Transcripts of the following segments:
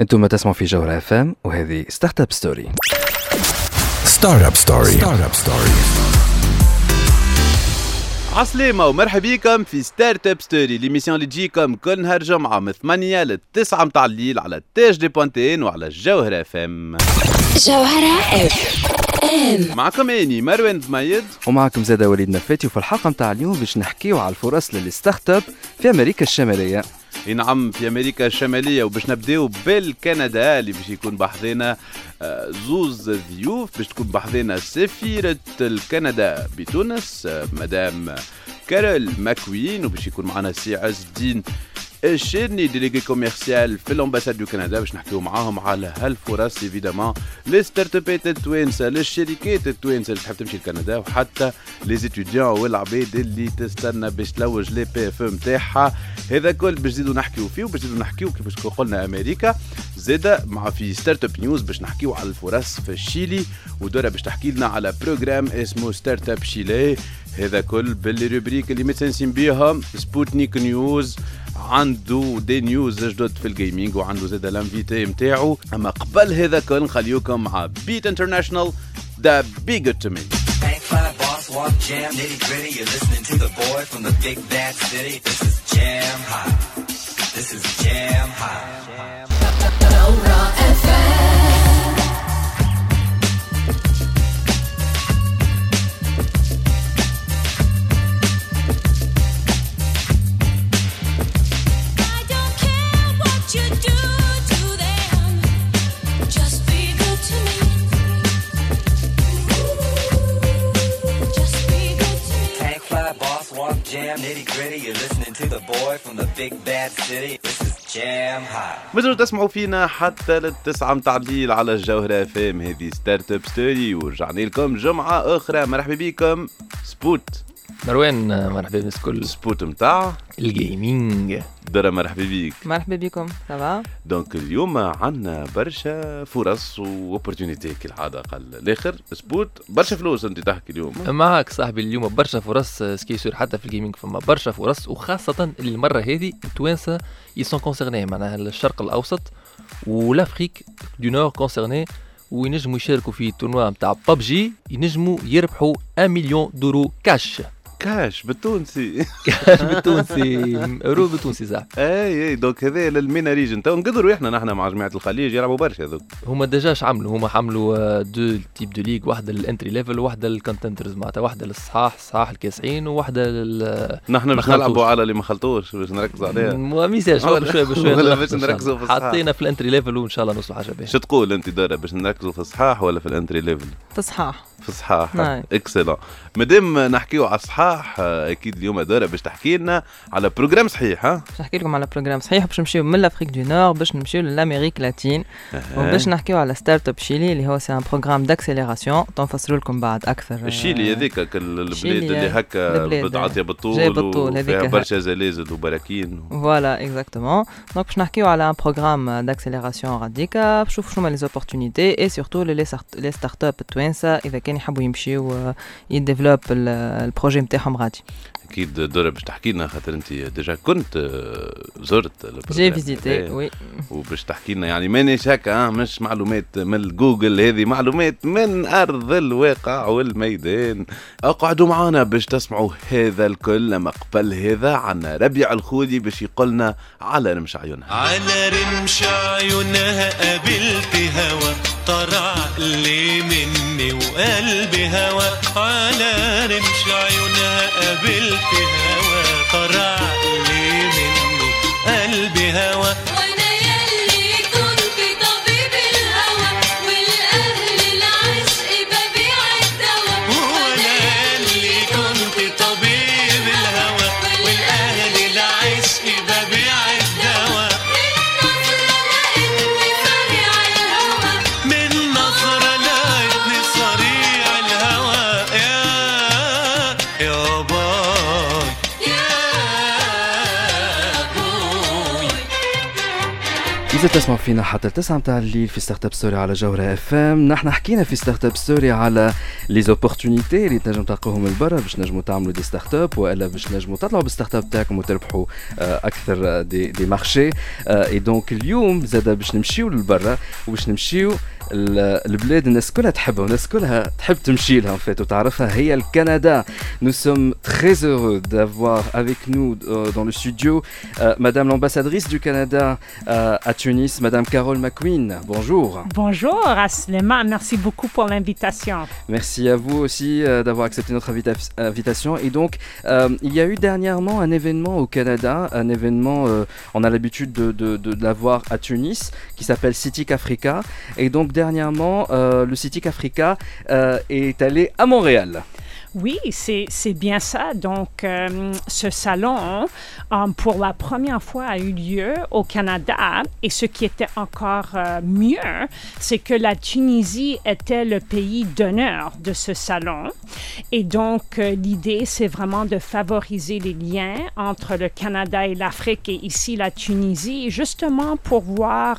أنتم تسمعوا في جوهرة اف ام وهذه Startup Story Startup Story Startup Story عسلامة ومرحبا بكم في Startup Story l'émission اللي تجيكم كل نهار جمعة من 8 ل 9 متاع الليل على تاج دي point tn وعلى الجوهرة اف ام جوهرة اف ام معكم أني مروان زميد. ومعكم زاد وليد نفاتي وفي الحلقة متاع اليوم باش نحكيو على الفرص لل startup في أمريكا الشمالية. اي نعم في أمريكا الشمالية وباش نبدأو بالكندا اللي باش يكون بحذنا آه، زوز ضيوف باش تكون بحذنا سفيرة الكندا بتونس آه، مدام كارول ماكوين وباش يكون معنا سي عز الدين الشيرني délégué commercial في ال ambassade du Canada باش نحكيو معاهم على هالفرص évidemment les startup ات التوانسه للشركات التوانسه اللي تحب تمشي لكندا وحتى les étudiants والعباد اللي تستنى باش تلوج les PFE نتاعها هذا كل باش نزيدو نحكيو فيه وباش نزيدو نحكيو كيفاش قلنا أمريكا. زاده مع في startup news باش نحكيو على الفرص في الشيلي ودورة باش تحكي لنا على programme اسمه Start-Up Chile. هذا كل ب les rubriques اللي متسنسين بيها سبوتنيك نيوز عنده des news جدد في ال gaming وعنده زاد ال invité نتاعو أما قبل هذا كل نخليوكم مع beat international ذا بي جود تو مي walk, jam, nitty gritty. You're listening to the boy from the big bad city. This is jam hot. This is jam hot. جوهرة اف jam, nitty gritty. You're listening to the boy from the big bad city. This is jam hot. مازالوا تسمعوا فينا حتى للتسعة متاع الليل على الجوهرة FM هذه Startup Story ورجعنا لكم جمعة أخرى مرحبا بكم سبوت مروان مرحبا بالناس الكل سبوت متاع ال gaming درة مرحبا بيك. مرحبا بكم ça va donc اليوم عندنا برشا فرص و opportunités كالعادة قال الآخر سبوت برشا فلوس أنت تحكي اليوم. معك صاحبي اليوم برشا فرص ce qui يصير حتى في ال gaming فما برشا فرص وخاصة اللي المرة هذه التوانسة ils sont concernés معناها الشرق الأوسط و l'Afrique du Nord concernés وينجموا يشاركوا في tournoi نتاع ببجي ينجموا يربحوا 1 مليون d'euros cash cash بالتونسي. كاش بالتونسي. اورو بالتونسي صح. إي إي donc هذا لل MENA region. تو نقدروا إحنا نحن مع جماعة الخليج يلعبوا برشا هذوك. هما déjà ش عملوا؟ هما عملوا آه، deux types de ligues واحدة لل entry level وواحده لل contenders معناتها واحدة للصحاح الصحاح الكاسعين وواحدة لل نحن باش. نلعبوا على اللي ما خلطوش باش نركز عليها. ما message ولا- بشوي بشوي ولا نلخص باش إن شاء نركزوا الله. في الصحاح. حطينا في ال entry level وإن شاء الله نوصلوا حاجة باهيه شو تقول أنت دارة باش نركزوا في الصحاح ولا في ال entry level في الصحاح. في الصحاح. excellent مادام نحكيو على الصحاح آه، أكيد اليوم دارة باش تحكي لنا على programme صحيح ها؟ باش نحكي لكم على programme صحيح باش نمشيو من l'Afrique du Nord باش نمشيو l'Amérique latine وباش نحكيو على Start-Up Chile اللي هو c'est un programme d'accélération تو نفسروا لكم بعد أكثر الشيلي هذيك كل البلاد اللي هكا البلاد، بتعطي بالطول جاي بالطول، وفيها هذيك برشا زلازل وبراكين voilà exactement donc باش نحكيو على un programme d'accélération راديكا باش نشوفوا شنو هما les opportunités et surtout les startups التوانسه إذا كان يحبوا يمشيو آه، ي développe ال- ال projet نتاعهم غادي. أكيد دورة باش تحكي لنا خاطر أنت déjà كنت آه، زرت j'ai visité. Oui وباش تحكي لنا يعني مانيش هكا آه، مش معلومات من جوجل هذه معلومات من أرض الواقع والميدان. أقعدوا معنا باش تسمعوا هذا الكل اما قبل هذا عنا ربيع الخولي باش يقولنا على رمش عيونها. على رمش عيونها قابلت هوا طرع لي مني وقلبي هوا على رمش عيونها قابلت هوا طرع لي مني قلبي هوا مازال تسمعوا فينا حتى التسعة متاع الليل في Startup Story على جوهرة FM نحن حكينا في Startup Story على les opportunités اللي تنجم تلقوهم البرا باش نجموا تعملوا des startups وإلا باش نجموا تطلعوا بال startup تاعكم وتربحوا آه، أكثر des des marchés et donc اليوم زاد باش نمشيو للبرا وباش نمشيو ال- البلاد الناس كلها تحبها والناس كلها تحب تمشي لها فات وتعرفها هي الكندا. Très heureux d'avoir avec nous euh, dans le studio euh, Madame l'ambassadrice Canada euh, à Madame Carole McQueen. Bonjour. Bonjour Aslema, merci beaucoup pour l'invitation. Merci à vous aussi euh, d'avoir accepté notre invita- invitation. Et donc, euh, il y a eu dernièrement un événement au Canada, un événement, euh, on a l'habitude de, de- de- de l'avoir à Tunis, qui s'appelle Citic Africa. Et donc, dernièrement, le Citic Africa est allé à Montréal. Oui, c'est bien ça. Donc, euh, ce salon, euh, pour la première fois, a eu lieu au Canada. Et ce qui était encore euh, mieux, c'est que la Tunisie était le pays d'honneur de ce salon. Et donc, l'idée, c'est vraiment de favoriser les liens entre le Canada et l'Afrique et ici la Tunisie, justement pour voir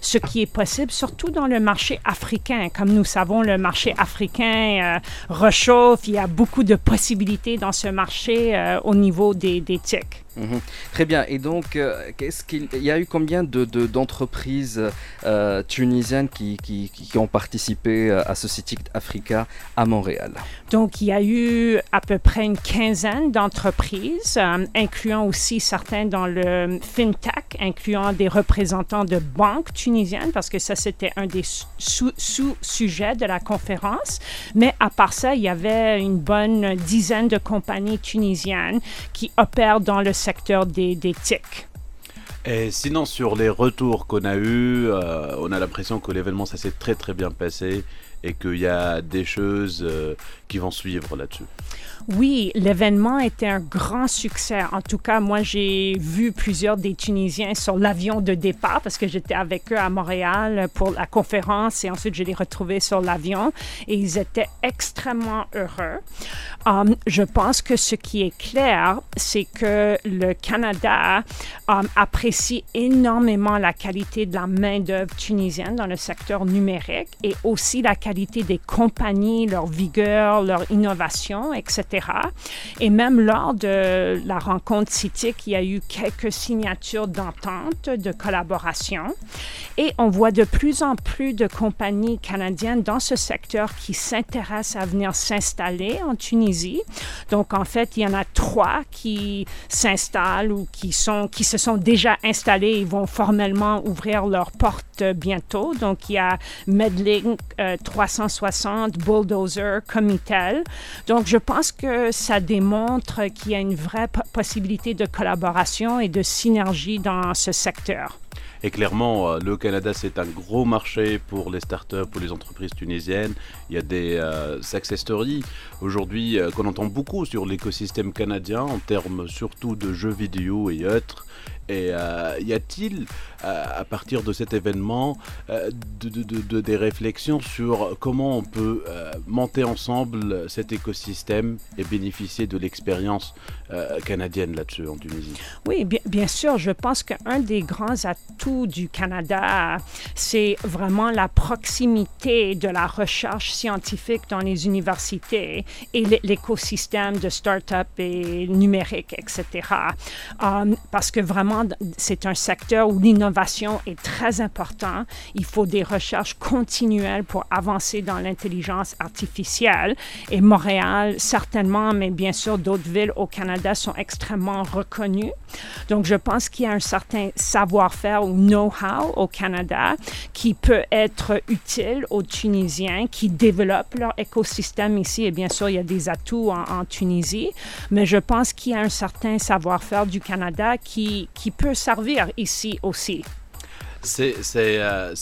ce qui est possible, surtout dans le marché africain. Comme nous savons, le marché africain rechauffe. Il y a beaucoup de possibilités dans ce marché euh, au niveau des, des TIC. Mhm. Très bien. Et donc, euh, qu'est-ce qu'il il y a eu combien de, de- d'entreprises euh, tunisiennes qui, qui, qui- ont participé euh, à ce Africa à Montréal? Donc, il y a eu à peu près une quinzaine d'entreprises, euh, incluant aussi certains dans le FinTech, incluant des représentants de banques tunisiennes, parce que ça, c'était un des sous- sous-sujets de la conférence. Mais à part ça, il y avait une bonne dizaine de compagnies tunisiennes qui opèrent dans le des TIC. Et sinon, sur les retours qu'on a eus, euh, on a l'impression que l'événement, ça s'est très très bien passé et qu'il y a des choses euh, qui vont suivre là-dessus. Oui, l'événement était un grand succès. En tout cas, moi, j'ai vu plusieurs des Tunisiens sur l'avion de départ parce que j'étais avec eux à Montréal pour la conférence et ensuite je les retrouvés sur l'avion et ils étaient extrêmement heureux. Um, je pense que ce qui est clair, c'est que le Canada um, apprécie énormément la qualité de la main-d'œuvre tunisienne dans le secteur numérique et aussi la qualité des compagnies, leur vigueur, leur innovation, etc. Et même lors de la rencontre CITIC, il y a eu quelques signatures d'entente, de collaboration. Et on voit de plus en plus de compagnies canadiennes dans ce secteur qui s'intéressent à venir s'installer en Tunisie. Donc, en fait, il y en a trois qui s'installent ou qui, sont, qui se sont déjà installés et vont formellement ouvrir leurs portes bientôt. Donc, il y a Medlink euh, 360, Bulldozer, Donc, je pense que ça démontre qu'il y a une vraie po- possibilité de collaboration et de synergie dans ce secteur. Et clairement, euh, le Canada, c'est un gros marché pour les startups, pour les entreprises tunisiennes. Il y a des euh, success stories aujourd'hui euh, qu'on entend beaucoup sur l'écosystème canadien en termes surtout de jeux vidéo et autres. Et euh, y a-t-il, euh, à partir de cet événement, euh, de, de- de- de- des réflexions sur comment on peut monter ensemble cet écosystème et bénéficier de l'expérience canadienne là-dessus en Tunisie? Oui, bien, sûr, je pense qu'un des grands atouts du Canada, c'est vraiment la proximité de la recherche scientifique dans les universités et l'é- l'écosystème de start-up et numérique, etc. Parce que d- c'est un secteur où l'innovation est très importante. Il faut des recherches continuelles pour avancer dans l'intelligence artificielle. Et Montréal, certainement, mais bien sûr, d'autres villes au Canada sont extrêmement reconnues. Donc, je pense qu'il y a un certain savoir-faire ou know-how au Canada qui peut être utile aux Tunisiens qui développent leur écosystème ici. Et bien sûr, il y a des atouts en, en Tunisie, mais je pense qu'il y a un certain savoir-faire du Canada qui, qui peut servir ici aussi. C'est euh,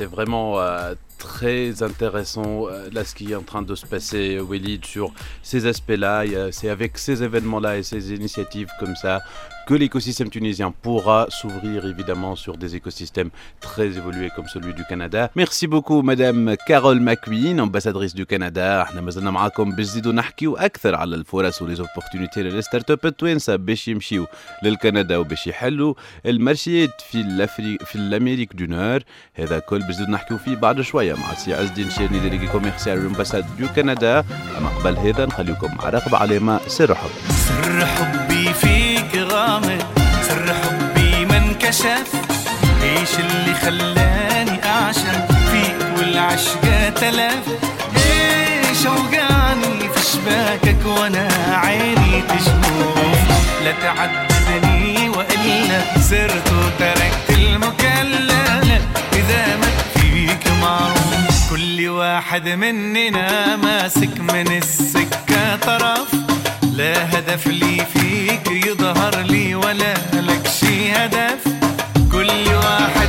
vraiment euh, très intéressant euh, là ce qui est en train de se passer, Walid, sur ces aspects-là. C'est avec ces événements-là et ces initiatives comme ça que l'écosystème tunisien pourra s'ouvrir évidemment sur des écosystèmes très évolués comme celui du Canada. Merci beaucoup Madame Carole McQueen, ambassadrice du Canada. إحنا مازلنا معاكم باش نزيدوا نحكيو أكثر على الفرص و les opportunités لل startup التوانسه باش يمشيو للكندا وباش يحلوا المارشيات في الافريق في الامريك دو نور هذا كل باش نزيدوا نحكيو فيه بعد شوية مع سي عز الدين شيرني délégué commercial ambassade du Canada اما قبل هذا نخليكم مع رقبه على ما سر حب سر حبي فيك غامض سر انكشف إيش اللي خلاني أعشق فيك والعشقة تلف؟ إيش أوجعني في شباكك وأنا عيني تشوف لا تعذبني وإلا صرت وتركت المكلف. إذا ما فيك معروف كل واحد مننا ماسك من السكة طرف. لا هدف لي فيك يظهر لي ولا لك شي هدف. كل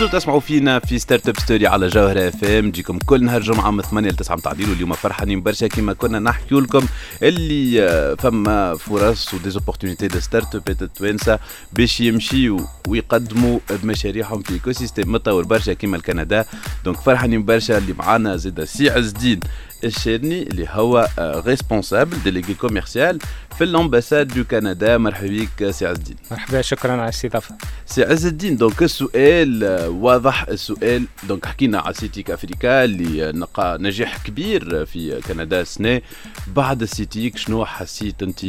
مازلتوا تسمعوا فينا في Startup Story على جوهرة FM. نجيكم كل نهار جمعة من 8 ل 9 متاع الليل واليوم فرحانين برشا كيما كنا نحكيو لكم اللي آه، فما فرص و des opportunités de startup التوانسه باش يمشيو ويقدموا بمشاريعهم في écosystème متطور برشا كيما الكندا. donc فرحانين برشا اللي معانا زيد سي عز الدين الشيرني اللي هو responsable délégué commercial في ال ambassade du Canada مرحبا بك سي عز الدين مرحبا شكرا على الاستضافه سي عز الدين donc السؤال واضح السؤال donc حكينا على SITIC Africa اللي نقى نجاح كبير في كندا السنة بعد SITIC شنو حسيت انت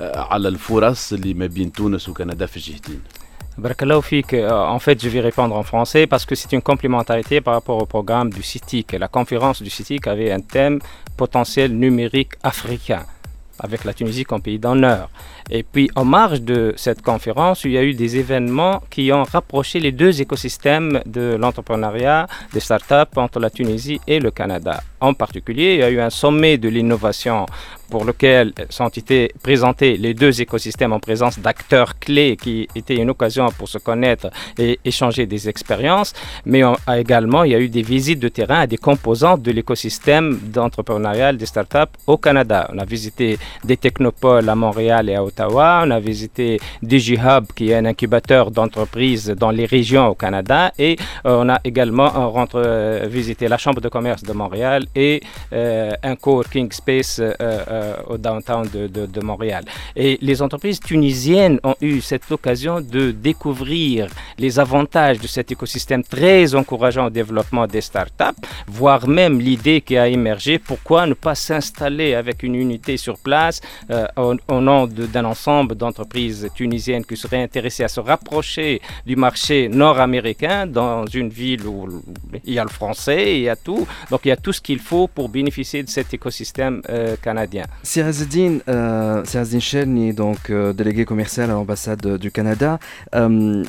على الفرص اللي ما بين تونس وكندا في الجهتين Euh, en fait, je vais répondre en français parce que c'est une complémentarité par rapport au programme du SITIC. La conférence du SITIC avait un thème potentiel numérique africain avec la Tunisie comme pays d'honneur. Et puis, en marge de cette conférence, il y a eu des événements qui ont rapproché les deux écosystèmes de l'entrepreneuriat, des startups entre la Tunisie et le Canada. En particulier, il y a eu un sommet de l'innovation pour lequel sont présentés les deux écosystèmes en présence d'acteurs clés qui étaient une occasion pour se connaître et échanger des expériences. Mais également, il y a eu des visites de terrain à des composantes de l'écosystème d'entrepreneuriat des startups au Canada. On a visité des technopoles à Montréal et à Ottawa. On a visité DigiHub, qui est un incubateur d'entreprises dans les régions au Canada. Et euh, on a également euh, visité la Chambre de commerce de Montréal et euh, un coworking space au downtown de, Montréal. Et les entreprises tunisiennes ont eu cette occasion de découvrir les avantages de cet écosystème très encourageant au développement des startups, voire même l'idée qui a émergé, pourquoi ne pas s'installer avec une unité sur place euh, au, au nom de- d'un ensemble d'entreprises tunisiennes qui seraient intéressées à se rapprocher du marché nord-américain dans une ville où il y a le français, il y a tout. Donc il y a tout ce qu'il faut pour bénéficier de cet écosystème euh, canadien. Si Azzedine, euh, Chelny, donc euh, délégué commercial à l'ambassade du Canada. Euh,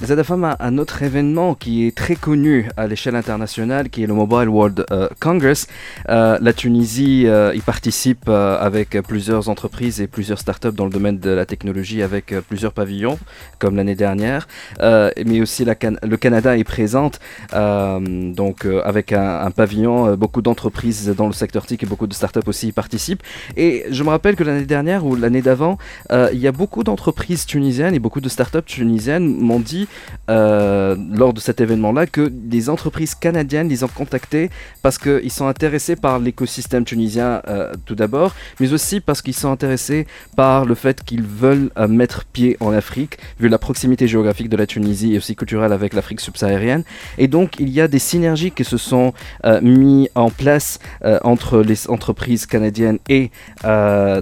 a un autre événement qui est très connu à l'échelle internationale, qui est le Mobile World euh, Congress. Euh, la Tunisie euh, y participe avec plusieurs entreprises et plusieurs startups dans le domaine de la technologie, avec euh, plusieurs pavillons, comme l'année dernière. Euh, mais aussi le Canada est présente, euh, donc avec un, pavillon, beaucoup d'entreprises dans le secteur TIC et beaucoup de startups aussi y participent. Et je me rappelle que l'année dernière ou l'année d'avant, il y a beaucoup d'entreprises tunisiennes et beaucoup de startups tunisiennes m'ont dit lors de cet événement-là que des entreprises canadiennes les ont contactés parce qu'ils sont intéressés par l'écosystème tunisien tout d'abord, mais aussi parce qu'ils sont intéressés par le fait qu'ils veulent euh, mettre pied en Afrique, vu la proximité géographique de la Tunisie et aussi culturelle avec l'Afrique subsaharienne. Et donc il y a des synergies qui se sont euh, mis en place euh, entre les entreprises canadiennes et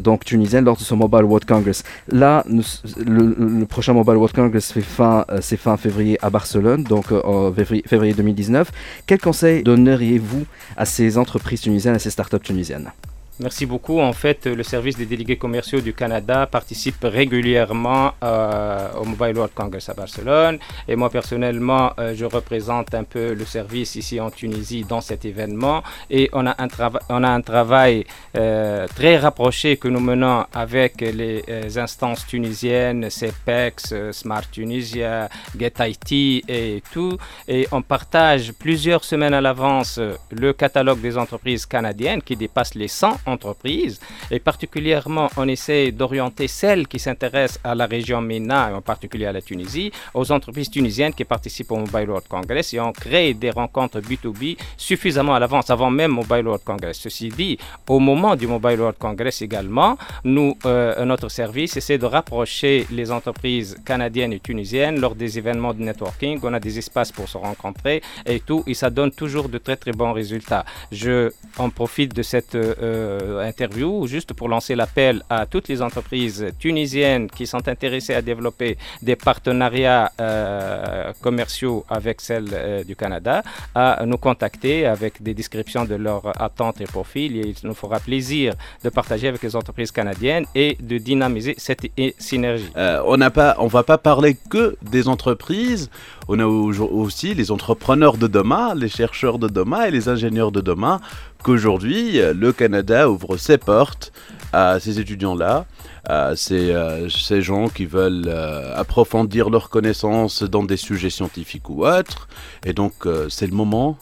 donc tunisienne lors de ce Mobile World Congress. Là, le, prochain Mobile World Congress fait fin, c'est fin février à Barcelone, donc en février, février 2019. Quels conseils donneriez-vous à ces entreprises tunisiennes, à ces startups tunisiennes? Merci beaucoup. En fait, le service des délégués commerciaux du Canada participe régulièrement euh, au Mobile World Congress à Barcelone. Et moi, personnellement, euh, je représente un peu le service ici en Tunisie dans cet événement. Et on a un, on a un travail euh, très rapproché que nous menons avec les euh, instances tunisiennes, CEPEX, euh, Smart Tunisia, Get IT et tout. Et on partage plusieurs semaines à l'avance euh, le catalogue des entreprises canadiennes qui dépasse les 100 entreprises. Et particulièrement, on essaie d'orienter celles qui s'intéressent à la région MENA, et en particulier à la Tunisie, aux entreprises tunisiennes qui participent au Mobile World Congress. Et on crée des rencontres B2B suffisamment à l'avance, avant même Mobile World Congress. Ceci dit, au moment du Mobile World Congress également, nous, euh, notre service essaie de rapprocher les entreprises canadiennes et tunisiennes lors des événements de networking. On a des espaces pour se rencontrer et tout, et ça donne toujours de très très bons résultats. Je en profite de cette euh, euh, interview juste pour lancer l'appel à toutes les entreprises tunisiennes qui sont intéressées à développer des partenariats euh, commerciaux avec celles euh, du Canada à nous contacter avec des descriptions de leurs attentes et profils. Et il nous fera plaisir de partager avec les entreprises canadiennes et de dynamiser cette synergie. On n'a pas, on va pas parler que des entreprises. On a au- aussi les entrepreneurs de demain, les chercheurs de demain et les ingénieurs de demain. Qu'aujourd'hui, euh, le Canada ouvre ses portes à ces étudiants-là, à ces, euh, gens qui veulent euh, approfondir leurs connaissances dans des sujets scientifiques ou autres. Et donc, c'est le moment,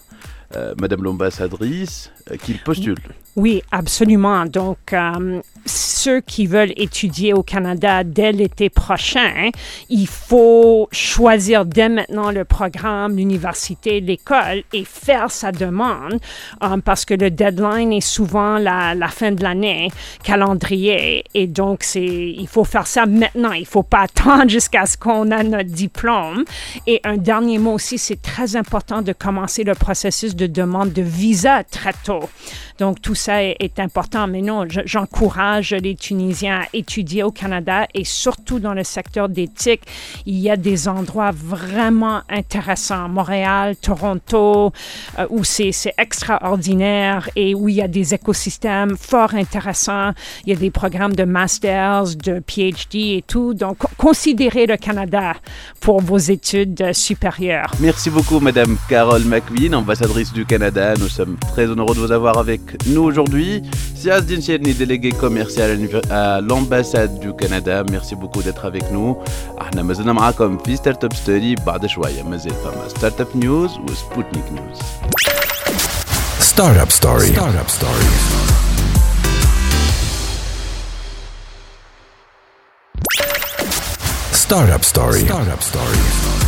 Madame l'ambassadrice, qu'ils postulent. Oui, absolument. Donc, ceux qui veulent étudier au Canada dès l'été prochain, il faut choisir dès maintenant le programme, l'université, l'école et faire sa demande euh, parce que le deadline est souvent la, la fin de l'année, calendrier. Et donc, c'est, il faut faire ça maintenant. Il ne faut pas attendre jusqu'à ce qu'on a notre diplôme. Et un dernier mot aussi, c'est très important de commencer le processus de demande de visa très tôt. Donc, tout ça est, important. Mais non, je- j'encourage les Tunisiens à étudier au Canada et surtout dans le secteur d'éthique. Il y a des endroits vraiment intéressants. Montréal, Toronto, euh, où c'est extraordinaire et où il y a des écosystèmes fort intéressants. Il y a des programmes de masters, de PhD et tout. Donc, co- considérez le Canada pour vos études supérieures. Merci beaucoup, Madame Carole McQueen, ambassadrice du Canada. Nous sommes très honoreux de vous avoir avec nous aujourd'hui. Siaz Dincheni, délégué commercial à l'univer- à l'ambassade du Canada. Merci beaucoup d'être avec nous. احنا ما زلنا معاكم في ستارت اب ستوري بعد شويه مازال فما ستارت اب نيوز وسبوتنيك نيوز Startup Story. Startup Story. Startup Story. Startup Story.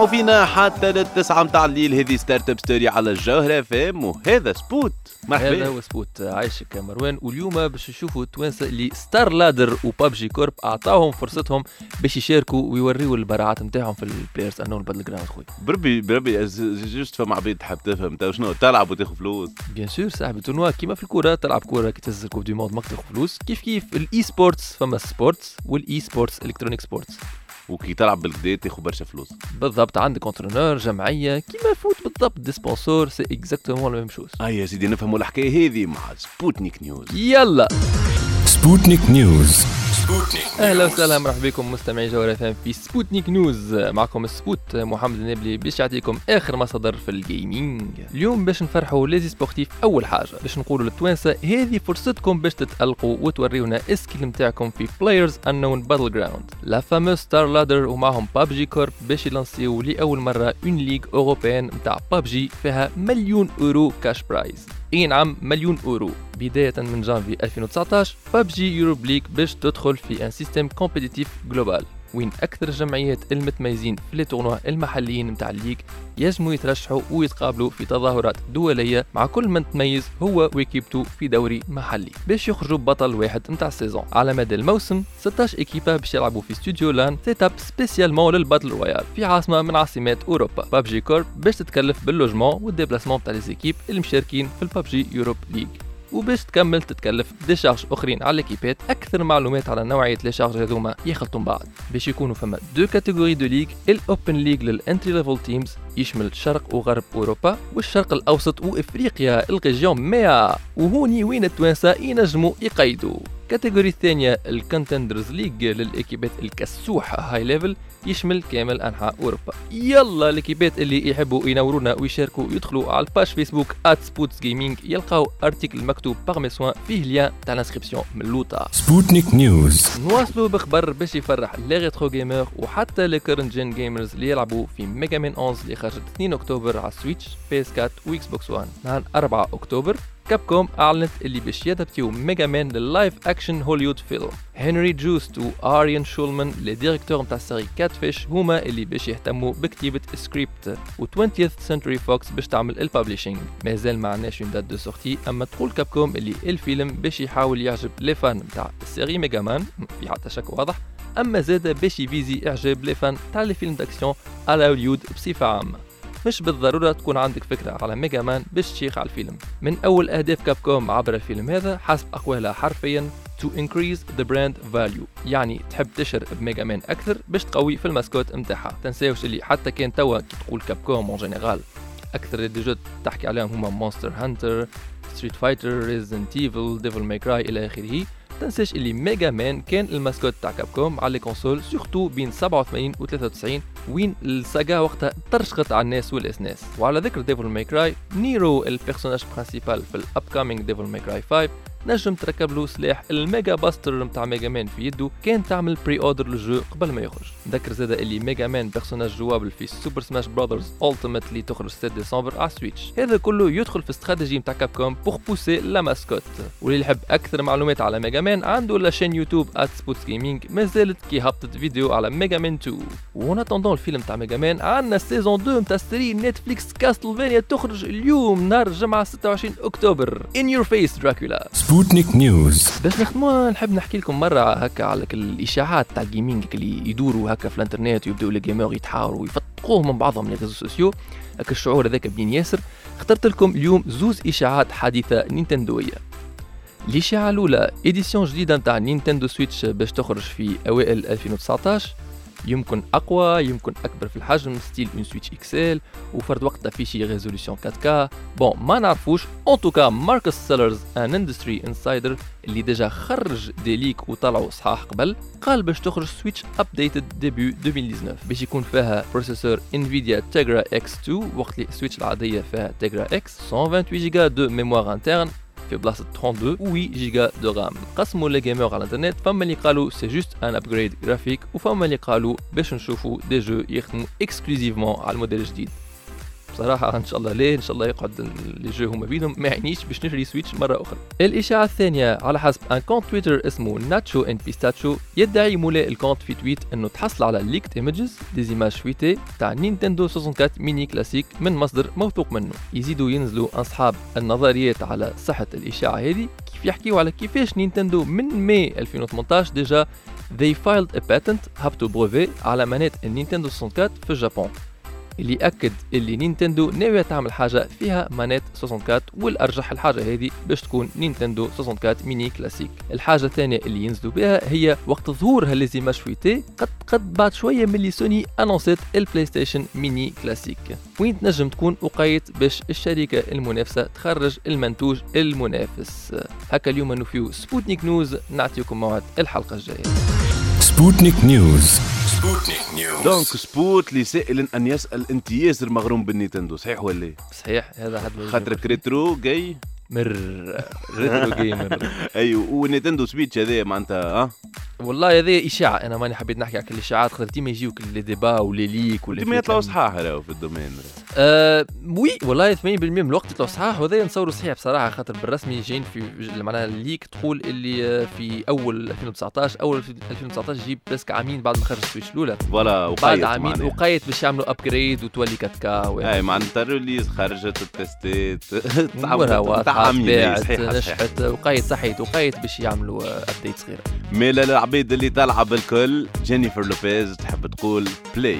تسمعوا فينا حتى للتسعة متاع الليل. هذه Startup Story على الجوهرة FM وهذا سبوت هذا مرحبا هو سبوت عايشك يا مروان. واليوم باش نشوفوا التوانسة اللي StarLadder و PUBG Corp أعطاهم فرصتهم باش يشاركوا ويوريوا البراعات نتاعهم في ال PlayerUnknown's Battlegrounds خويا. بربي بربي juste فما عبيد تحب تفهم. شنو؟ تلعب وتاخذ فلوس. bien sûr صاحبي ال tournoi كيما في الكورة تلعب كورة كي تهز ال coupe du monde ماك تاخذ فلوس. كيف كيف؟ ال esports فما sports وال esports electronic sports وكي تلعب بالكدا تاخذ برشا فلوس. بالضبط عندك entraîneur جمعية كيما foot بالضبط des sponsors c'est exactement la même chose آه يا سيدي نفهموا الحكاية هذه مع Sputnik News يلا! Sputnik News. أهلا وسهلا مرحبا بكم مستمعي جوهر FM في Sputnik News. معكم ال Spot محمد النبلي باش يعطيكم آخر مصادر في ال gaming اليوم باش نفرحوا les e-sportifs أول حاجة باش نقولوا للتوانسة هذه فرصتكم باش تتألقوا وتوريونا skill نتاعكم في PlayerUnknown's Battlegrounds la fameuse StarLadder ومعهم PUBG Corp باش يلانسيو لأول مرة une ligue européenne نتاع بابجي فيها مليون اورو cash prize اي نعم مليون اورو. بداية من جانفي 2019 PUBG Europe League باش تدخل في un système compétitif global وين أكثر الجمعيات المتميزين في les tournois المحليين نتاع ال league يجموا يترشحوا ويتقابلوا في تظاهرات دولية مع كل من تميز هو و équipe تو في دوري محلي باش يخرجوا بطل واحد نتاع ال season. على مدى الموسم 16 équipe ا باش يلعبوا في studio LAN set up spécialement لل battle royale في عاصمة من عاصمات أوروبا. PUBG Corp باش تتكلف بال logement وال déplacement تاع les équipes المشاركين في ال PUBG Europe League وباش تكمل تتكلف des charges أخرين على ل équipe ات أكثر معلومات على نوعية les charges هذوما يخلطوا بعض. باش يكونوا فما deux catégories de ligues ال open league لل entry level teams يشمل شرق وغرب أوروبا والشرق الأوسط وإفريقيا ال région 100 وهوني وين التوانسة ينجموا يقيدوا. ال catégorie الثانية ال contenders league لل équipe ات الكسوحة high level يشمل كامل أنحاء أوروبا. يلا ال équipe ات اللي يحبوا ينورونا ويشاركوا يدخلوا على ال page Facebook @Spots Gaming يلقاو article مكتوب par soin فيه lien تاع ال inscription من اللوطة Sputnik News. نواصلوا بخبر باش يفرح les retro gamers وحتى les current gen gamers اللي يلعبوا في Mega Man 11 اللي خرجت 2 أكتوبر على ال Switch PS 4 و Xbox 1 نهار 4 أكتوبر. Capcom أعلنت اللي باش يدبتيو Mega Man لل live action Hollywood film Henry Joost و Ariel Schulman les directeurs نتاع ال série Catfish هما اللي باش يهتموا بكتيبة سكريبت و 20th Century Fox باش تعمل ال publishing مازال ما عندناش une date de sortie أما تقول Capcom اللي الفيلم باش يحاول يعجب les fans نتاع ال série Mega Man في حتى شك واضح. أما زاد باش ي viser إعجاب les fans تاع les films d'action على هوليوود بصفة عامة. مش بالضرورة تكون عندك فكرة على Mega Man باش تشيخ على الفيلم. من أول أهداف Capcom عبر الفيلم هذا حسب أقوالها حرفيا to increase the brand value. يعني تحب تشهر ب Mega Man أكثر باش تقوي في ال mascotte نتاعها. تنساوش اللي حتى كان توا كي تقول Capcom en général أكثر des jeux تحكي عليهم هما Monster Hunter Street Fighter Resident Evil Devil May Cry إلى آخره. تنساش اللي Mega Man كان ال mascotte تاع Capcom على les consoles surtout بين 87 و 93 وين ال saga وقتها ترشقت على الناس والاسناس وعلى ذكر Devil May Cry Nero ال personnage principal في ال upcoming Devil May Cry 5 نجم تركب له سلاح ال Mega Buster نتاع Mega Man في يده كان تعمل pre-order لل jeu قبل ما يخرج. ذكر زاد اللي Mega Man personnage jouable في Super Smash Bros Ultimate اللي تخرج 6 ديسمبر على Switch هذا كله يدخل في استراتيجي نتاع Capcom pour pousser la mascotte واللي يحب أكثر معلومات على Mega Man عنده la chaîne YouTube @Spots Gaming مازالت كي هبطت فيديو على Mega Man 2 و en attendant الفيلم تاع Mega Man. عندنا season 2 نتاع série Netflix Castlevania تخرج اليوم نهار الجمعة 26 أكتوبر. in your face Dracula Sputnik News. باش نختموا نحب نحكي لكم مرة هكا على الإشاعات تاع ال gaming اللي يدوروا هكا في الإنترنت ويبداو les gamers يتحاوروا ويفطقوه من بعضهم les réseaux sociaux هكا الشعور هذاك بنين ياسر. اخترت لكم اليوم زوز إشاعات حديثه نينتندوية. الإشاعة الأولى édition جديدة نتاع Nintendo Switch باش تخرج في أوائل 2019 يمكن أقوى يمكن أكبر في الحجم style une Switch XL وفرد وقتها في شي resolution 4K bon ما نعرفوش. en tout cas Marcus Sellars un industry insider اللي déjà خرج des leaks وطلعوا صحاح قبل قال باش تخرج Switch updated début 2019 باش يكون فيها processeur Nvidia Tegra X2 وقت اللي ال Switch العادية فيها Tegra X1 28 giga de mémoire interne في بلاصه 32 و 8 giga de RAM قسموا les gamers على الانترنت فما اللي قالوا c'est juste un upgrade graphique وفما اللي قالوا باش نشوفوا des jeux يخدموا exclusivement على الموديل الجديد بصراحة إن شاء الله ليه إن شاء الله يقعد les jeux هما بينهم. ما يعنيش باش نشري Switch مرة أخرى. الإشاعة الثانية على حسب un compte Twitter اسمه Nacho and Pistachio يدعي مولاي ال compte في tweet إنه تحصل على leaked images des images fuitées تاع Nintendo 64 Mini Classic من مصدر موثوق منه. يزيدوا ينزلوا أصحاب النظريات على صحة الإشاعة هذه. كيف يحكيوا على كيفاش Nintendo من ماي 2018 déjà they filed a patent هبطوا brevet على manette ال Nintendo 64 في الجابون اللي اكد اللي Nintendo ناوية تعمل حاجة فيها manette 64 والأرجح الحاجة هذه باش تكون Nintendo 64 Mini Classic. الحاجة الثانية اللي ينزلوا بها هي وقت ظهور هال les images fuitées قد قد بعد شوية ملي سوني انونسيت ال PlayStation Mini Classic. وين تنجم تكون وقيت باش الشركة المنافسة تخرج المنتوج المنافس. هكا اليوم nouveau سبوتنيك نيوز نعطيكم موعد الحلقة الجاية. سبوتنيك نيوز سبوتنيك نيوز donc سبوت لسائل أن يسأل أنت ياسر مغروم بالنينتندو صحيح ولا؟ لا؟ صحيح هذا حد خاطرك retro ga؟ مر retro gamer أيوه ونينتندو سويتش هذا معناتها آه والله هذا إشاعة أنا ماني حبيت نحكي على كل الإشاعات خاطر ديما يجيوك les débats و les leaks ولا ديما يطلعوا صحاح في ال domaine. آه oui والله 80% من الوقت يطلعوا صحاح وهذا نصوروا صحيح بصراحة خاطر بالرسمي جايين في معناها ال leak تقول اللي آه، في أول 2019 أول 2019 يجي parce que عامين بعد ما خرج سويتش الأولى. voilà بعد وقيت عامين. وقيت باش يعملوا upgrade وتولي 4 K إي معناتها ال release خرجت التستات صحيح نجحت وقيت صحيت وقيت باش يعملوا update صغيره mais للعبيد اللي تلعب الكل جينيفر لوبيز تحب تقول play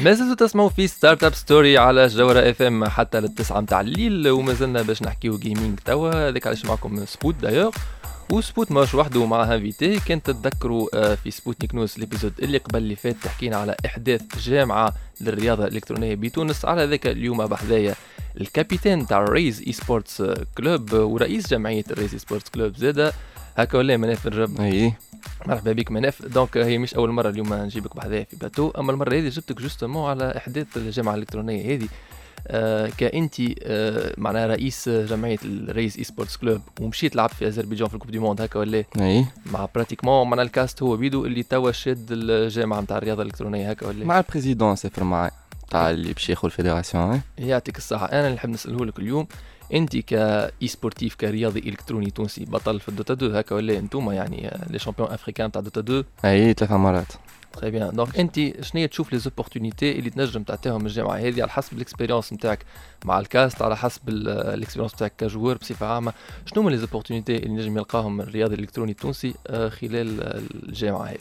ما زلتوا تسمعوا في ستارت اب ستوري على جوهرة اف ام حتى للتسعة متاع الليل وما زلنا باش نحكيو gaming توا. هذاك علاش معكم سبوت دايوغ وسبوت ماهوش وحده مع invité كان تتذكروا آه، في سبوتنيك نوز ال épisode اللي قبل اللي فات تحكينا على إحداث جامعة للرياضة الإلكترونية بتونس. على ذاك اليوم بحذايا ال capitaine تاع ريز اي سبورتس كلوب ورئيس جمعية الريز اي سبورتس كلوب زادة. هكا ولا مناف الرب؟ مرحبا بك مناف. donc هي مش أول مرة اليوم نجيبك بحذايا في باتو. أما المرة هذه جبتك justement على إحداث الجامعة الإلكترونية هذه. آه كانتي آه معناها رئيس جمعية الريس اي سبورتس كلوب ومشيت لعبت في أذربيجان في ال coupe du monde هكا ولا؟ أي. مع pratiquement معناها الكاست هو بيدو اللي توا شاد الجامعة نتاع الرياضة الإلكترونية هكا ولا؟ مع ال président سافر معاي تاع اللي باش ياخذ ال fédération. يعطيك الصحة. أنا اللي نحب نسأله لك اليوم. أنت ك e-sportif كرياضي إلكتروني تونسي بطل في الدوتا 2 هكا ولا أنتوما يعني les champions africains تاع دوتا 2 أي ثلاث مرات. très bien donc أنت شنو تشوف les opportunités اللي تنجم تعطيهم الجامعة؟ هذه على حسب ال expérience نتاعك مع الكاست على حسب ال expérience نتاعك ك joueur بصفة عامة. شنو هما les opportunités اللي نجم يلقاهم الرياضي الإلكتروني التونسي آه، خلال الجامعة هذه؟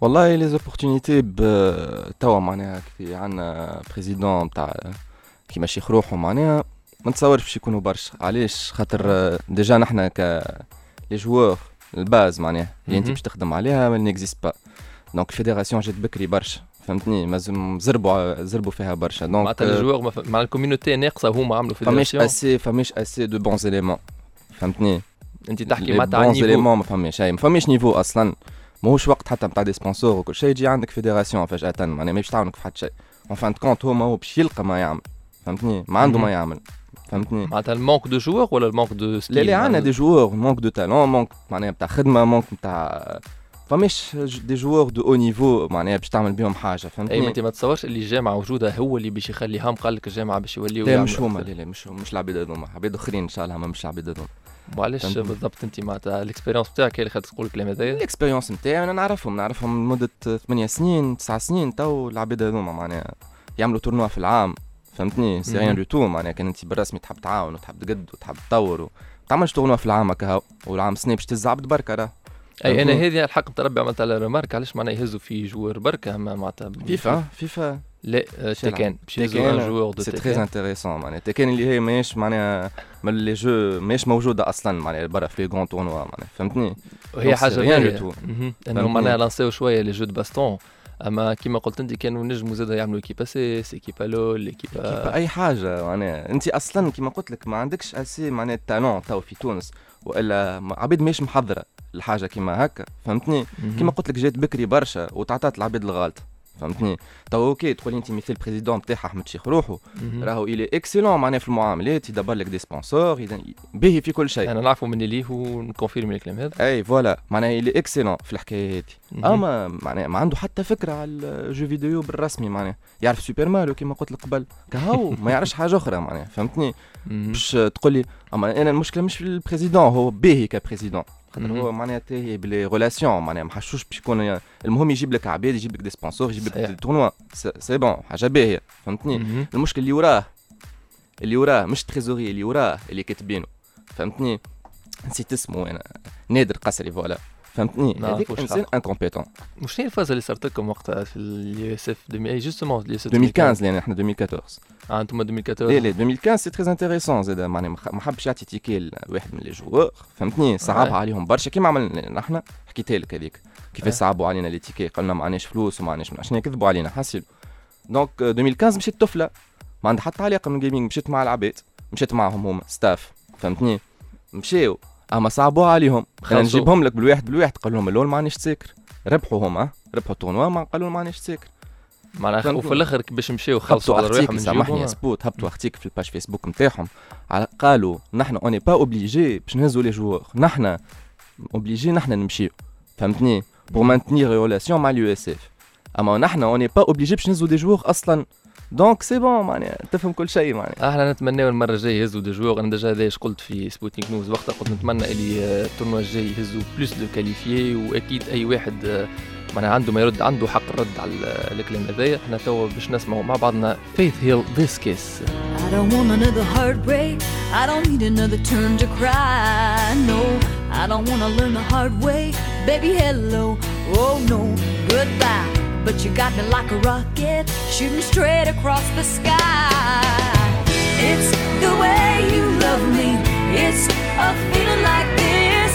والله les opportunités توا معناها كي عندنا président تاع كيما شيخ روحه معناها. ما نتصورش باش يكونوا برشا. علاش؟ خاطر آه، déjà نحنا ك les joueurs ال base معناها اللي انت. باش تخدم عليها ما n'existe pas donc ال fédération جات بكري برشا فهمتني؟ مازم زربوا زربوا فيها برشا. donc معناتها ال joueurs ما ف- مع ال community ناقصة هما عملوا فماش fédération assez فماش assez de bons éléments فهمتني؟ أنت تحكي لي معناتها ال niveau élément ما فماش ما فماش niveau أصلا. ماهوش وقت حتى نتاع des sponsors وكل شيء يجي عندك fédération فجأة معناها ماهيش تعاونك في حتى شيء. en fin de compte هو ما هو باش يلقى ما يعمل. فهمتني؟ ما عنده ما. يعمل. فهمتني؟ معناتها ال manque de joueurs ولا ال manque de لا لا عندنا des joueurs manque de talent manque معناها نتاع خدمة manque نتاع فماش des joueurs de haut niveau معناها باش تعمل بهم حاجة اي ما فهمتني أنت ما تصورش اللي الجامعة وجودها هو اللي باش يخلي هم قال لك الجامعة باش يوليو لا مش هما. لا لا مش مش العباد هذوما. عباد آخرين إن شاء الله ما مش العباد هذوما. وعلاش فهمتني. بالضبط أنت معناتها ال expérience بتاعك هي اللي خلتك تقول الكلام هذايا؟ ال expérience نتاعي أنا نعرفهم نعرفهم لمدة ثمانية سنين تسع سنين تو العباد هذوما معناها يعملوا tournoi في العام. فهمتني c'est. rien du tout معناها كان انت بالرسمي تحب تعاون وتحب تقد وتحب تطور. تعملش tournoi في العام هكا. والعام سنة باش تزعبد بركة راه أي أنا؟ هذه الحق تربي عملت على remarque علاش معناها يهزوا في joueur بركة معناتها فيفا فيفا لا آه، تيكان باش يهزوا un joueur deux c'est très intéressant معناها تيكان اللي هي ماهيش معناها من les jeux ماهيش موجودة أصلا معناها برا في les grands tournois معناها فهمتني وهي donc, حاجة du tout. مهم. أنه؟ معناها لانسيو شوية les jeux de baston أما كيما قلت أنت كانوا نجموا زاد يعملوا équipe CS équipe LoL équipe أي حاجة معناها. أنت أصلا كيما قلت لك ما عندكش assez معناها ال talent تو في تونس وإلا عبيد ماهيش محضرة الحاجة كيما هكا فهمتني؟ كيما قلت لك جات بكري برشا وتعطات العباد الغالطه فهمتني؟ تو OK تقول أنت مثل ال président بتاعها أحمد شيخ روحه. راهو il est excellent معناها في المعاملات يدبر لك des sponsors باهي في كل شيء. أنا نعرفوا من ليه ونكونفيرمي الكلام هذا. أي voilà. معناها il est excellent في الحكاية هذه. أما معناها ما عنده حتى فكرة على ال jeux vidéo بالرسمي معناها يعرف سوبر ماريو كيما قلت لك قبل. كهو ما يعرفش حاجة أخرى معناها فهمتني. باش تقول لي أما أنا المشكلة مش في ال président هو باهي ك président خاطر. هو معناها تاهي بلي ريلاسيون معناها ما حشوش باش يكون المهم يجيب لك عباد يجيب لك des sponsors يجيب لك tournoi c'est bon حاجة باهية فهمتني. المشكل اللي وراه اللي وراه مش trésorier اللي وراه اللي كاتبينه فهمتني؟ نسيت اسمه أنا نادر قسري voilà. فهمتني؟ هذيك إنسان. incompétent وشنو هي الفازة اللي صارت لكم وقتها في ال USF اي justement ال USF 2015 لأن إحنا 2014 آه أنتم 2014 لا لا 2015 c'est très intéressant زاد معناها ما- ما حبش يعطي ticket لواحد من les joueurs فهمتني؟ صعبها Ouais. عليهم برشا. كيما عملنا نحن حكيتها لك هذيك. كيفاش Ouais. صعبوا علينا les tickets؟ قالنا معناش فلوس ومعناش عشان كذبوا علينا. حاسيل donc 2015 مشيت طفلة. ما عندها حتى علاقة من ال gaming مشيت مع العباد مشيت معهم هما staff فهمتني؟ مشاو أما صعبوها عليهم. خلصوا. نجيبهم لك بالواحد بالواحد. قال لهم اللول مانيش تسكر ربحوا هما ربحوا ال tournoi ما قالوا مانيش تسكر معناها؟ وفي الآخر باش مشاو خلصوا على رواحهم سامحني سبوت. هبطوا article في ال page فيسبوك نتاعهم. قالوا نحن on n'est pas obligés باش نهزوا les joueurs نحن obligés نحن نمشيو. فهمتني؟ pour maintenir relation مع ال USF. أما نحن on est pas obligé باش نهزوا des joueurs أصلا. donc c'est bon معناها تفهم كل شيء معناها إحنا نتمناو المرة الجاية يهزوا des joueurs أنا déjà هذا قلت في Sporting News وقتها قلت نتمنى اللي آه، ال tournoi الجاي يهزوا plus de qualifiés وأكيد أي واحد آه، معناها عنده ما يرد عنده حق الرد على ال- الكلام هذايا إحنا توا باش نسمعوا مع بعضنا Faith Hill This Kiss I don't want another heartbreak. I don't need another turn to cry. No, I don't want to learn the hard way. Baby, hello. Oh no, goodbye. But you got me like a rocket, shooting straight across the sky. It's the way you love me. It's a feeling like this.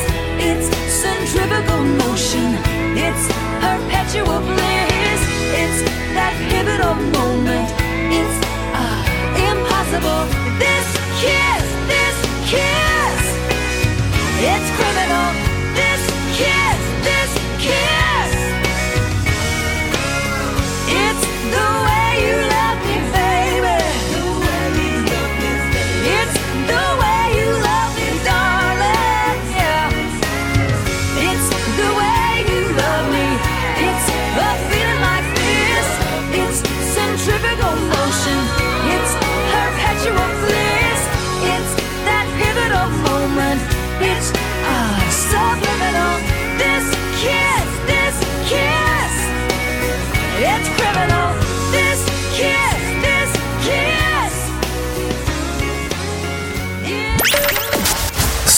It's centrifugal motion. It's perpetual bliss. It's that pivotal moment. It's uh, impossible. This kiss, this kiss. It's criminal. This kiss, this kiss.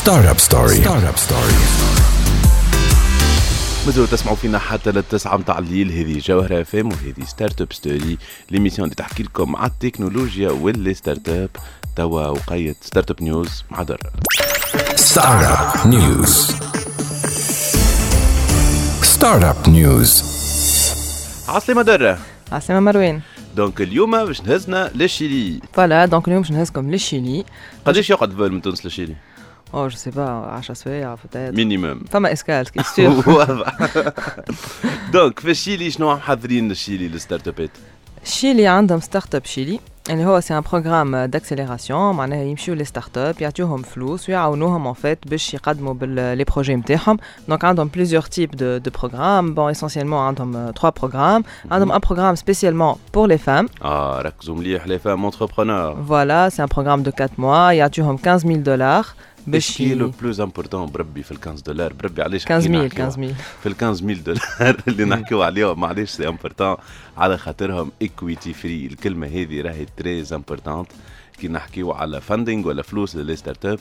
Startup Story. Startup Story. مازالوا تسمعوا فينا حتى للتسعة متاع الليل هذه جوهرة FM وهذه Startup Story l'émission اللي تحكي لكم على التكنولوجيا و les startups توا وقيت Startup News مع درة Startup News. Startup News. عسلامة درة عسلامة مروان donc اليوم باش نهزنا للشيلي Voilà donc اليوم باش نهزكم للشيلي قداش يقعد vol من تونس للشيلي؟ oh je sais pas 10 سوايع فتات minimum فما escale que c'est sûr واضح donc في الشيلي شنو محضرين للشيلي لل startup ات؟ شيلي عندهم Startup Chili اللي هو c'est un programme d'accélération معناها يمشيو les startups يعطيوهم فلوس ويعاونوهم en fait باش يقدموا بال les projets نتاعهم donc عندهم plusieurs types de de programmes bon essentiellement عندهم 3 programmes عندهم un programme spécialement pour les femmes آه ركزوا مليح les femmes entrepreneurs voilà c'est un programme de 4 mois يعطيوهم 15000 دولار باش que le plus important بربي في ال 15 دولار؟ بربي علاش 15000 حكينا نحكيو 15000 في ال 15000 دولار اللي نحكيو عليهم. معليش c'est important على خاطرهم equity free الكلمة هذه راهي très importante كي نحكيو على funding ولا فلوس ل les startups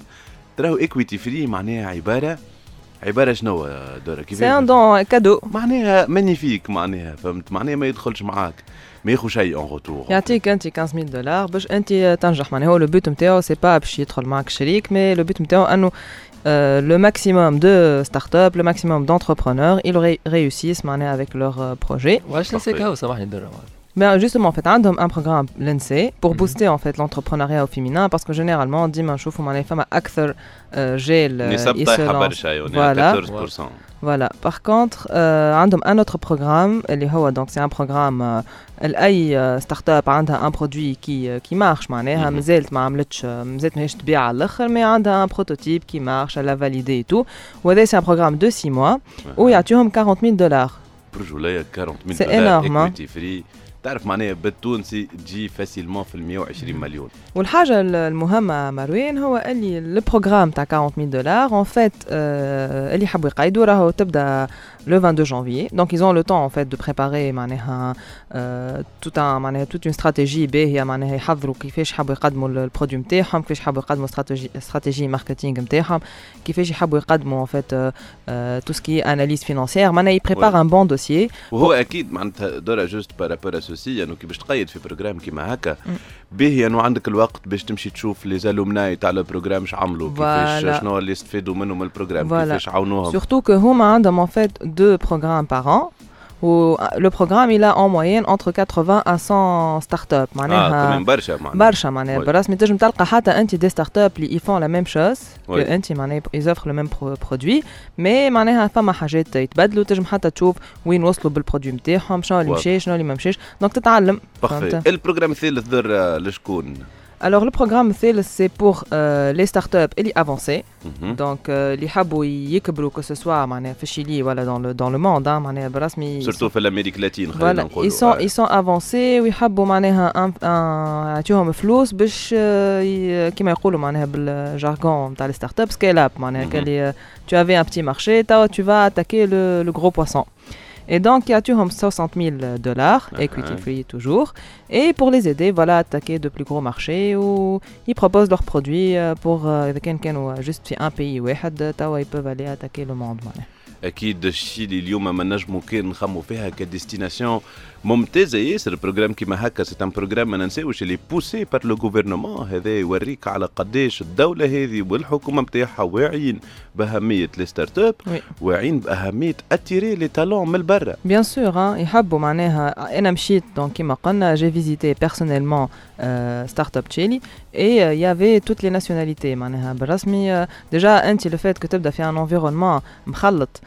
تراهو equity free معناها عبارة عبارة شنو دورة؟ كيف c'est un don cadeau معناها magnifique معناها فهمت؟ معناها ما يدخلش معاك ما ياخذ شيء en retour يعطيك انت 15000 دولار باش انت تنجح. معناها هو le but نتاعو c'est pas باش يدخل معك شريك mais le but نتاعو أنه euh, le maximum de startups, le maximum d'entrepreneurs, ils ré- réussissent معناها avec leur euh, projet. وعلاش نسيك هاو سامحني درة Ben justement, en fait, عندهم un programme l'ENSE pour booster en fait l'entrepreneuriat au féminin parce que généralement, ديما نشوفوا معناها فما أكثر آه، جيل نسب ils se طايحه lancent. برشا يعني Voilà. 14% Voilà. Par contre, euh, عندهم un autre programme اللي هو donc c'est un programme euh, لأي euh, startup عندها un produit qui euh, qui marche معناها Mhm. مازالت ما عملتش مازالت ماهيش تبيع على الآخر mais عندها un prototype qui marche elle l'a validé et tout وهذا c'est un programme de 6 mois ويعطيهم 40 000 دولار برجولية 40 C'est مليون énorme, دولار hein. equity فري تعرف معناها بالتونسي تجي فاسيلمون في ال 120 مليون. والحاجة ال- المهمة مروان هو اللي ال programme تاع 40 000 دولار en fait euh, اللي يحبوا يقيدوا راهو تبدأ le 22 janvier. Donc ils ont le temps en fait de préparer معناها tout un معناها toute une stratégie باهية معناها يحضروا كيفاش يحبوا يقدموا ال- ال produit نتاعهم كيفاش يحبوا يقدموا stratégie stratégie marketing نتاعهم كيفاش يحبوا يقدموا tout ce qui est analyse financière. معناها ي préparer un bon dossier. وهو أكيد معناتها دورة juste par rapport à ceci انه كي باش تقيد في programme كيما هكا باهي انه عندك الوقت باش تمشي تشوف les alumni تاع ال programme اش عملوا كيفاش. شنو اللي استفادوا منهم من ال programme. كيفاش عاونوهم. Surtout que هما عندهم fait deux programmes par an. Où le programme il a en moyenne entre 80 à 100 startups آه معناها كمان برشا معناها برشا معناها Ouais. بالرسمي تنجم تلقى حتى انت des startups اللي ils font la même chose Ouais. انت معناها ils offrent le même pro- produit. mais معناها فما حاجات يتبدلوا تنجم حتى تشوف وين وصلوا بال produit نتاعهم شنو اللي واضح. مشى شنو اللي ما مشاش donc تتعلم parfait فهمت ال programme الثالث درة لشكون Alors le programme الثالث c'est pour euh, les startups اللي avancées مهم. donc euh, اللي يحبوا يكبروا que ce soit معناها في الشيلي ولا dans le dans le monde hein, معناها بالرسمي surtout في l'Amérique latine خلينا Voilà, نقولوا ils sont ils sont avancés ويحبوا معناها ان ان يعطيوهم فلوس باش آه، ي- كيما يقولوا معناها بال jargon نتاع les startups scale up معناها Mhm. كالي tu avais un petit marché توا tu vas attaquer le, le gros poisson et donc يعطيوهم 60 000 dollars equity Uh-huh. free toujours et pour les aider voilà à attaquer de plus gros marchés où ils proposent leurs produits euh, pour euh, إذا كان كانوا juste في un pays واحد توا ils peuvent aller attaquer le monde معناها اكيد الشيء اللي اليوم ما نجموا كان نخموا فيها كديستيناسيون ممتازة ياسر بروجرام كيما هكا سي ان بروجرام ما ننساوش اللي بوسي بار لو غوفرنمون هذا يوريك على قداش الدولة هذه والحكومة نتاعها واعيين بأهمية les startups. واعيين بأهمية attirer les talents من برا. Sûr, hein, يحبوا معناها. أنا مشيت donc كيما قلنا euh, Startup Chili et euh, il y avait toutes les nationalités معناها بالرسمي euh, déjà أنت le fait que تبدأ في un environnement مخلط.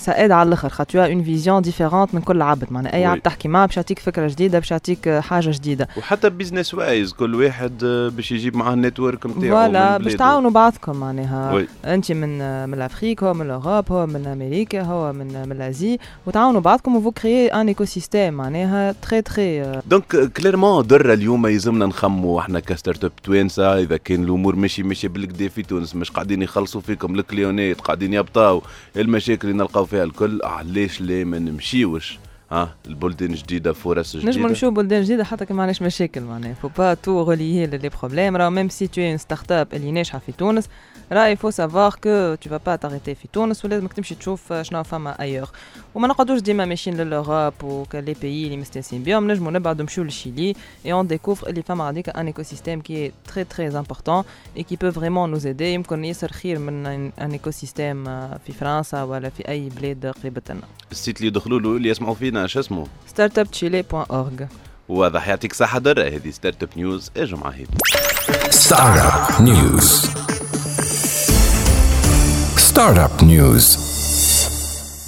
Ça aide على الآخر. خاطر une vision différente من كل عبد. معناها Oui. عبد تحكي معاه باش يعطيك فكرة جديدة باش يعطيك آه، حاجة جديدة. وحتى business wise كل واحد آه، باش يجيب معاه ال network نتاعو voilà باش. تعاونوا بعضكم معناها. أنت من من l'Afrique هو من l'Europe هو من أمريكا هو من من l'Asie وتعاونوا بعضكم و vous créez un écosystème معناها très très donc clairement درة اليوم يلزمنا نخموا إحنا ك startups توانسة. إذا كان الأمور ماشي ماشي بالكدا في تونس مش قاعدين يخلصوا فيكم الكليونات قاعدين يبطاو. المشاكل اللي نلقاو فيها الكل. علاش لا ما نمشيوش؟ ها البلدان جديدة فرص جديدة. نجمو نمشيو بلدان جديدة حتى كي ما عندناش مشاكل معناها. faut pas tout relier les problèmes راه même si ta startup اللي ناجحه في تونس راه il faut savoir que tu vas pas t'arrêter في تونس ولازمك تمشي تشوف شنو فما ailleurs وما نقعدوش ديما ماشيين ل l'Europe و les pays اللي مستانسين بهم. نجمو نبعدو نمشيو للشيلي et on découvre اللي فما غاديك un écosystème qui est très très important et qui peut vraiment nous aider يمكن ياسر خير من un écosystème في فرنسا ولا في أي بلاد قريبتنا ال site اللي يدخلوا له اللي يسمعوا فينا. شو اسمه startupchile.org واضح يعطيك صحة درة هذه Startup News اجوا مع هذه Startup News. Startup News.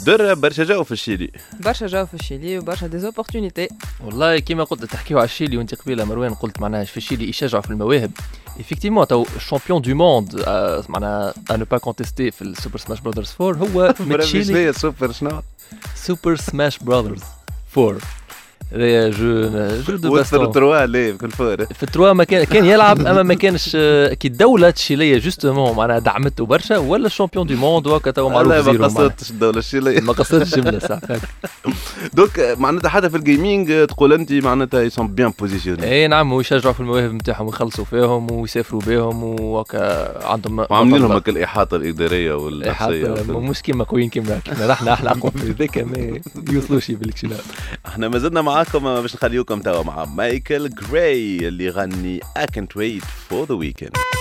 درة برشا جو في الشيلي. برشا جو في الشيلي وبرشا des opportunités والله كيما قلت تحكيو على الشيلي وانت قبيلة مروان قلت معناها في الشيلي يشجعوا في المواهب. effectivement tu as le champion du monde معناها et non pas contesté في ال Super Smash Brothers 4 هو من هي سوبر شنو Super Smash Brothers 4 هذايا جو جو دو باستون تروا لا كل فور في التروا ما كان كان يلعب اما ما كانش كي الدولة التشيليه جوستومون معناها دعمته برشا ولا الشامبيون دو موند وهكا تو معروف ما. قصدتش الدولة الشيلية ما قصدتش جمله صح دوك معناتها حتى في الجيمنج تقول انت معناتها يسون بيان بوزيسيوني اي نعم ويشجعوا في المواهب نتاعهم ويخلصوا فيهم ويسافروا بهم وهكا عندهم وعاملين لهم الاحاطه الاداريه والنفسيه مش كيما قويين كيما كيما نحن إحنا اقوى في ذاك ما يوصلوش بالكشناف إحنا ما زلنا معاكم باش نخليوكم توا مع مايكل جراي اللي يغني I can't wait for the weekend.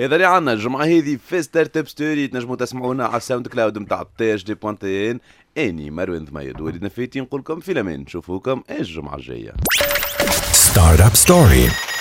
هذا اللي عنا الجمعة هذه في Startup Story تنجموا تسمعونا على ال SoundCloud نتاع HD point TN. أني مروان ثميد وليد نفيتي نقول لكم في الامان نشوفوكم الجمعة الجاية. Startup Story.